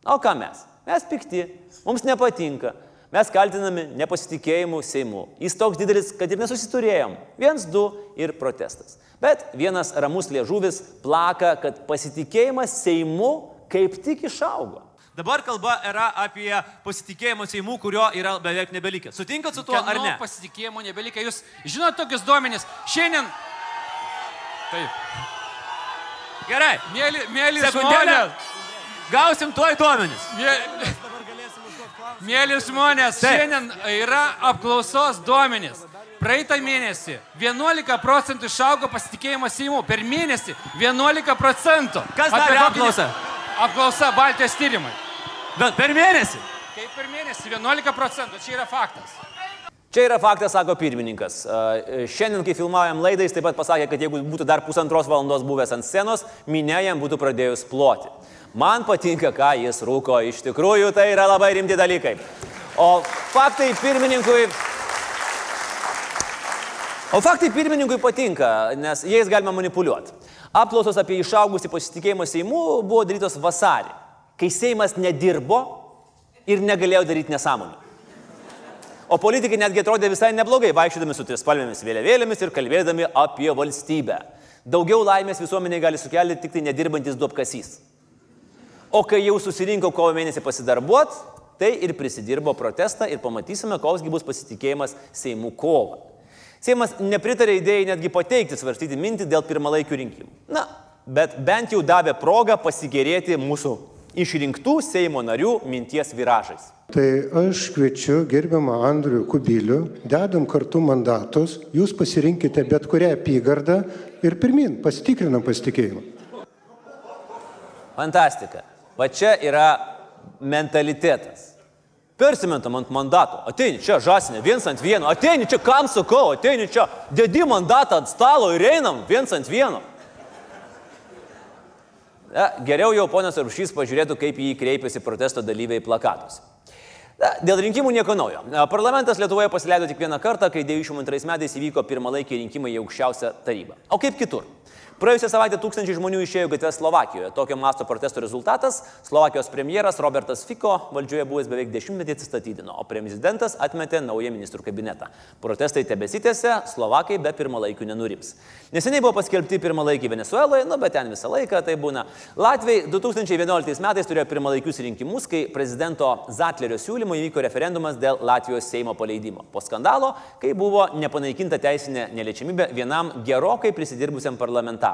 O ką mes? Mes pikti, mums nepatinka, Mes kaltinami nepasitikėjimu Seimu. Jis toks didelis, kad ir nesusiturėjom. Viens, du ir protestas. Bet vienas ramus liežuvis plaka, kad pasitikėjimas Seimu kaip tik išaugo. Dabar kalba yra apie pasitikėjimo Seimu, kurio yra beveik nebelikė. Sutinkat su tuo Kieno ar ne? pasitikėjimo nebelikė. Jūs žinote tokius duomenys. Šiandien. Taip. Gerai. Mėly, mėly žmonės. Gausim tuoj duomenis. Mė... Mėly žmonės, Taip. šiandien yra apklausos duomenys. Praeitą mėnesį 11 procentų išaugo pasitikėjimas Seimu. Per mėnesį 11 procentų. Kas darė kokį- apklausą? Apklausa Baltijos tyrimai. Bet per mėnesį. Kaip per mėnesį 11 procentų, čia yra faktas. Čia yra faktas, sako pirmininkas. Šiandien, kai filmavom laidą, jis taip pat pasakė, kad jeigu būtų dar pusantros valandos buvęs ant scenos, minė jam būtų pradėjus ploti. Man patinka, ką jis rūko. Iš tikrųjų, tai yra labai rimti dalykai. O faktai pirmininkui. O faktai pirmininkui patinka, nes jais galima manipuliuoti. Apklausos apie išaugusį pasitikėjimą Seimu buvo darytos vasarį, kai Seimas nedirbo ir negalėjo daryti nesąmonių. O politikai netgi atrodė visai neblogai, vaikščiodami su trispalvėmis vėliavėlėmis ir kalbėdami apie valstybę. Daugiau laimės visuomeniai gali sukelti tik tai nedirbantis duopkasys. O kai jau susirinko kovo mėnesį pasidarbuot, tai ir prisidirbo protestą ir pamatysime, koksgi bus pasitikėjimas Seimų kovą. Seimas nepritarė idėjai netgi pateikti svarstyti mintį dėl pirmalaikių rinkimų. Na, bet bent jau davė progą pasigėrėti mūsų išrinktų Seimo narių minties viražais. Tai aš kviečiu gerbiamą Andrių Kubilių, dedam kartu mandatus, jūs pasirinkite bet kurią apygardą ir pirmin, pasitikrinam pasitikėjimą. Fantastika. Va čia yra mentalitetas. Persimentam ant mandato. Ateini čia žasinė, viens ant vieno. Ateini čia, kam sakau, ateini čia, dedi mandatą ant stalo ir einam viens ant vieno. Ja, geriau jau ponas Aršys pažiūrėtų, kaip jį kreipiasi protesto dalyviai plakatus. Na, Dėl rinkimų nieko naujo. Parlamentas Lietuvoje pasileido tik vieną kartą, kai 92 metais įvyko pirmalaikiai rinkimai į aukščiausią tarybą. O kaip kitur? Praėjusią savaitę tūkstančiai žmonių išėjo gatves Slovakijoje. Tokio masto protesto rezultatas - Slovakijos premjeras Robertas Fico valdžioje buvęs beveik dešimtmetį atsistatydino, o prezidentas atmetė naują ministrų kabinetą. Protestai tebesitėse, Slovakai be pirmalaikių nenurims. Neseniai buvo paskelbti pirmalaikiai Venezueloje, nu bet ten visą laiką tai būna. Latviai 2011 metais turėjo pirmalaikius rinkimus, kai prezidento Zatlerio siūlymo įvyko referendumas dėl Latvijos Seimo paleidimo. Po skandalo, kai buvo nepanaikinta teisinė neliečiamybė vienam gerokai prisidirbusiam parlamentarui.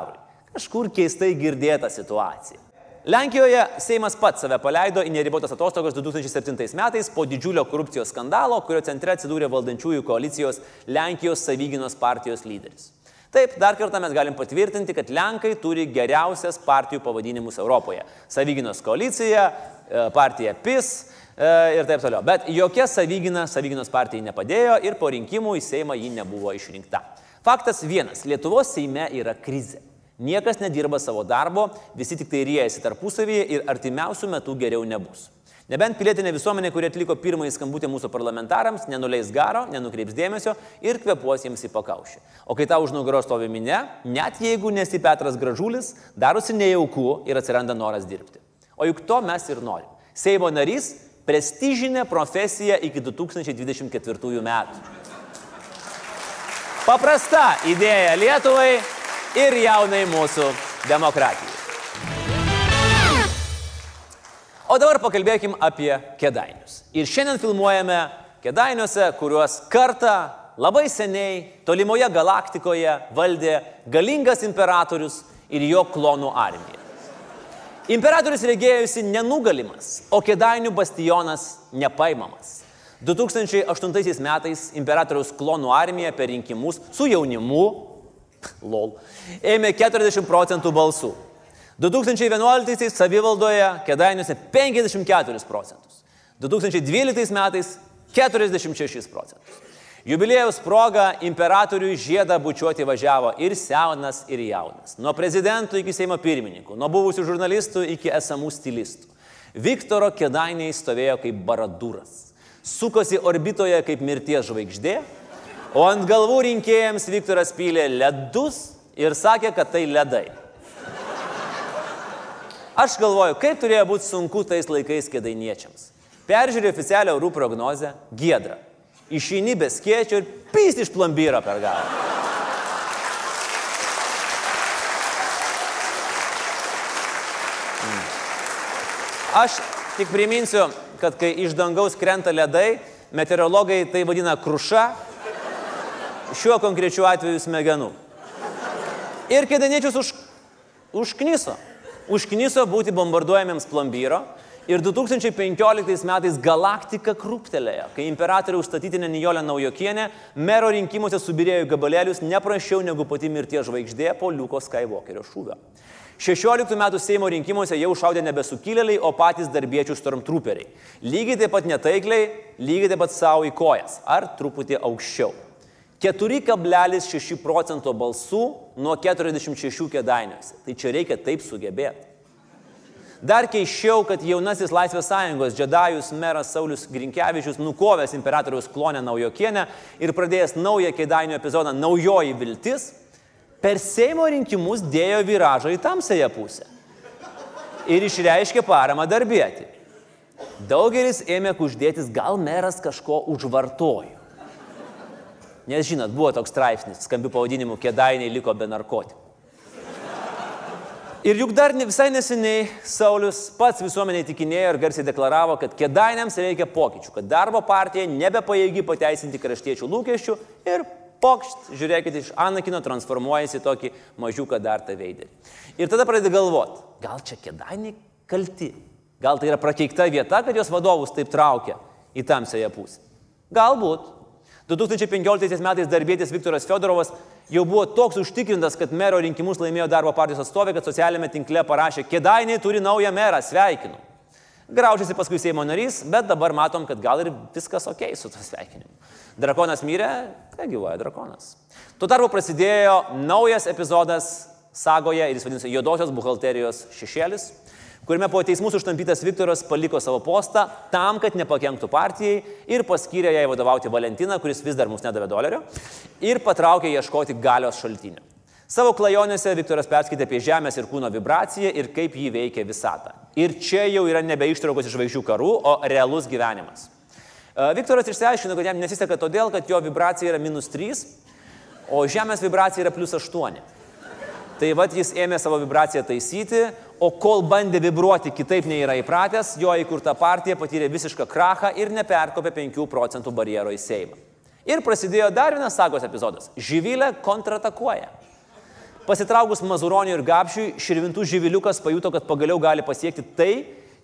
Kažkur keistai girdėta situacija. Lenkijoje Seimas pats save paleido į neribotas atostogas 2007 metais po didžiulio korupcijos skandalo, kurio centre atsidūrė valdančiųjų koalicijos Lenkijos savyginos partijos lyderis. Taip, dar kartą mes galim patvirtinti, kad Lenkai turi geriausias partijų pavadinimus Europoje. Savyginos koalicija, e, partija PIS e, ir taip toliau. Bet jokia savygina Savyginos partijai nepadėjo ir po rinkimų į Seimą ji nebuvo išrinkta. Faktas vienas - Lietuvos Seime yra krizė. Niekas nedirba savo darbo, visi tik tai riejasi tarpusavyje ir artimiausių metų geriau nebus. Nebent pilietinė visuomenė, kuri atliko pirmąjį skambutį mūsų parlamentarams, nenuleis garo, nenukreips dėmesio ir kvepuos jiems į pakaušį. O kai tau už nugaros stovi minė, net jeigu nesi Petras Gražulis, darosi nejauku ir atsiranda noras dirbti. O juk to mes ir norim. Seimo narys - prestižinė profesija iki 2024 metų. Paprasta idėja Lietuvai ir jaunai mūsų demokratijai. O dabar pakalbėkim apie kedainius. Ir šiandien filmuojame kedainiuose, kuriuos kartą labai seniai tolimoje galaktikoje valdė galingas imperatorius ir jo klonų armija. Imperatorius regėjusi nenugalimas, o kedainių bastionas nepaimamas. 2008 metais imperatoriaus klonų armija per rinkimus su jaunimu, lol, ėmė 40 procentų balsų. 2011 savivaldoje Kedainiuose 54 procentus. 2012 metais 46 procentus. Jubilėjaus proga imperatoriui žiedą bučiuoti važiavo ir senas, ir jaunas. Nuo prezidentų iki Seimo pirmininkų, nuo buvusių žurnalistų iki esamų stilistų. Viktoro Kedainiai stovėjo kaip baradūras. Sukosi orbitoje kaip mirties žvaigždė, o ant galvų rinkėjams Viktoras pylė ledus ir sakė, kad tai ledai. Aš galvoju, kaip turėjo būti sunku tais laikais kėdainiečiams. Peržiūrėjau oficialią orų prognozę - giedra. Išeini be skėčio ir pyst iš plombyro per galvą. Aš tik priminsiu, kad kai iš dangaus krenta ledai, meteorologai tai vadina kruša, šiuo konkrečiu atveju smegenų. Ir kėdaniečius už, užkniso. Užkniso būti bombarduojamiems plombyro. Ir 2015 metais galaktika krūptelėjo, kai imperatoriaus statytinė Nijolė Naujokienė mero rinkimuose subirėjo gabalėlius neprašiau negu pati mirties žvaigždė po Liuko Skywalkerio šūvio. 16 metų Seimo rinkimuose jau šaudė nebe sukilėliai, o patys darbiečių stormtrooperiai. Lygiai taip pat netaikliai, lygiai taip pat savo į kojas, ar truputį aukščiau. 4,6 procento balsų nuo 46 kėdainiuose. Tai čia reikia taip sugebėti. Dar keiščiau, kad jaunasis Laisvės sąjungos džedajus meras Saulis Grinkevičius nukovęs imperatoriaus klonę Naujokienę ir pradėjęs naują kėdainių epizodą Naujoji viltis, per Seimo rinkimus dėjo viražą į tamsąją pusę ir išreiškė paramą darbėti. Daugelis ėmė kuždėtis, gal meras kažko užvartojo. Nes žinot, buvo toks straipsnis, skambių pavadinimų, kėdainiai liko be narkotikų. Ir juk dar visai neseniai Saulis pats visuomeniai tikinėjo ir garsiai deklaravo, kad kėdainiams reikia pokyčių, kad darbo partija nebepaėgi pateisinti kraštiečių lūkesčių ir pokšt, žiūrėkit, iš Anakino transformuojasi tokį mažiuką dar tą veidelį. Ir tada pradedi galvoti, gal čia kėdainiai kalti, gal tai yra prakeikta vieta, kad jos vadovus taip traukia į tamsąją pusę. Galbūt. 2015 metais darbėtis Viktoras Fedorovas jau buvo toks užtikrintas, kad mero rinkimus laimėjo darbo partijos atstovė, kad socialinėme tinkle parašė, kėdainiai turi naują merą, sveikinu. Graužiasi paskui Seimo narys, bet dabar matom, kad gal ir viskas ok su to sveikinimu. Drakonas mirė, tai gyvoja drakonas. Tuo tarpu prasidėjo naujas epizodas sagoje ir jis vadinasi Jodosios buhalterijos šešėlis, kuriame po teismus užtampytas Viktoras paliko savo postą tam, kad nepakenktų partijai ir paskyrė jai vadovauti Valentiną, kuris vis dar mums nedavė dolerio, ir patraukė ieškoti galios šaltinių. Savo klajonėse Viktoras perskaitė apie Žemės ir kūno vibraciją ir kaip jį veikia visata. Ir čia jau yra nebe ištraukos iš žvaigždžių karų, o realus gyvenimas. E, Viktoras išsiaiškino, kad jam nesiseka todėl, kad jo vibracija yra minus 3, o Žemės vibracija yra plus 8. Tai vad jis ėmė savo vibraciją taisyti, o kol bandė vibruoti kitaip nei yra įpratęs, jo įkurta partija patyrė visišką krachą ir neperkopė 5 procentų barjero į Seimą. Ir prasidėjo dar vienas sagos epizodas. Žyvilė kontratakuoja. Pasitraukus Mazuroniui ir Gapšiui, širvintų žyviliukas pajuto, kad pagaliau gali pasiekti tai,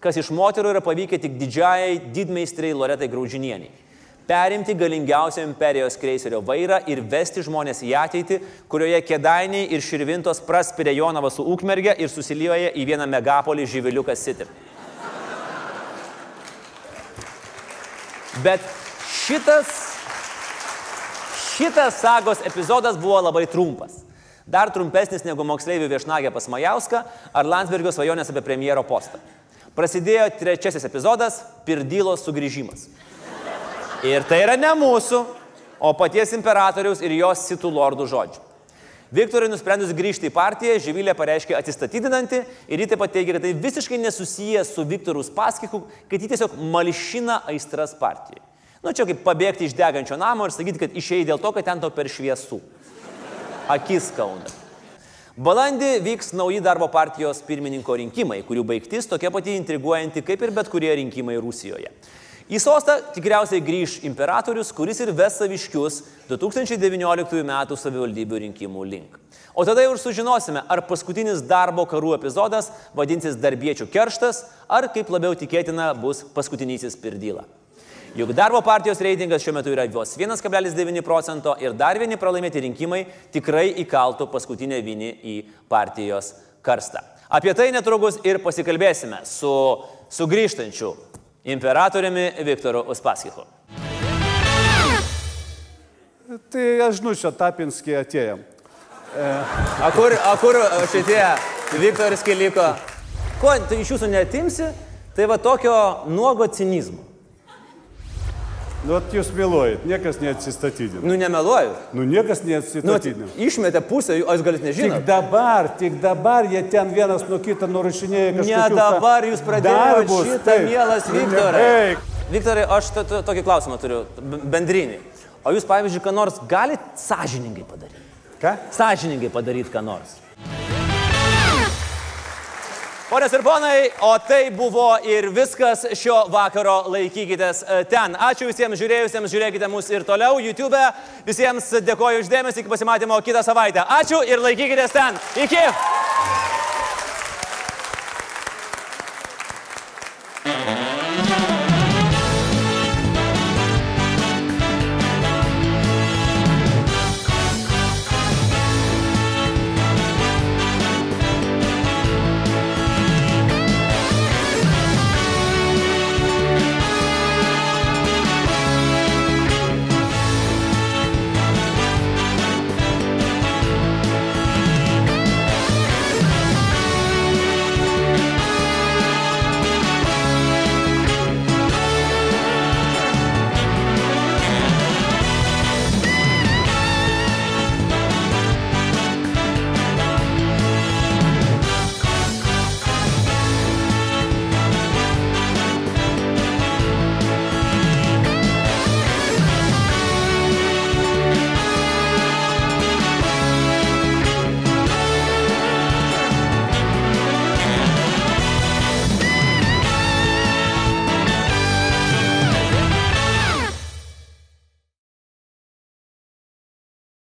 kas iš moterų yra pavykę tik didžiajai didmeistriai Loretai Graužinieniai perimti galingiausio imperijos kreiserio vairą ir vesti žmonės į ateitį, kurioje kėdainiai ir širvintos praspiria Jonavą su Ukmerge ir susilieja į vieną megapolį Živiliukas City. Bet šitas, šitas sagos epizodas buvo labai trumpas. Dar trumpesnis negu moksleivių viešnagė pas Majauską ar Landsbergio svajonės apie premjero postą. Prasidėjo trečiasis epizodas - Pirdylos sugrįžimas. Ir tai yra ne mūsų, o paties imperatoriaus ir jos sitų lordų žodžių. Viktorui nusprendus grįžti į partiją, Žyvilė pareiškė atsistatydinanti ir ji taip pat teigia, kad tai visiškai nesusiję su Viktoru Spaskiku, kad ji tiesiog malšina aistras partijai. Nu čia kaip pabėgti iš degančio namo ir sakyti, kad išėjai dėl to, kad ten to per šviesų. Akis kauna. Balandį vyks nauji darbo partijos pirmininko rinkimai, kurių baigtis tokia pati intriguojanti kaip ir bet kurie rinkimai Rusijoje. Į sostą tikriausiai grįž imperatorius, kuris ir ves saviškius 2019 m. savivaldybių rinkimų link. O tada jau ir sužinosime, ar paskutinis darbo karų epizodas vadinsis darbiečių kerštas, ar kaip labiau tikėtina bus paskutinysis pirdyla. Juk darbo partijos reitingas šiuo metu yra vos 1,9 procento ir dar vieni pralaimėti rinkimai tikrai įkaltų paskutinę vinį į partijos karstą. Apie tai netrukus ir pasikalbėsime su sugrįžtančiu imperatoriumi Viktoru Uspaskichu. Tai aš žinau, čia Tapinskį atėjom. A kur, a kur šitie Viktoris Kiliko? Ko tai iš jūsų netimsi? Tai va tokio nuogo cinizmo. Nu, jūs meluojat, niekas neatsistatydino. Nu, nemeluoju. Nu, niekas Nu, neatsistatydino. išmetė pusę, o jūs galite Tik nežinoti. dabar, tik dabar jie ten vienas nuo kito nurašinėja kažkokius... Ne dabar jūs pradėjote šitą, taip. mielas Nu, Viktorai. nebaik. Viktorai, aš to- to- tokį klausimą turiu, bendrinį. O jūs, pavyzdžiui, ką nors galite sąžiningai padaryti? Ką? Sąžiningai padaryti ką nors. Ponės ir ponai, o tai buvo ir viskas šio vakaro laikykitės e, ten. Ačiū visiems žiūrėjusiems, žiūrėkite mus ir toliau YouTube. Visiems dėkoju uždėmesį, iki pasimatymo kitą savaitę. Ačiū ir laikykitės ten. Iki.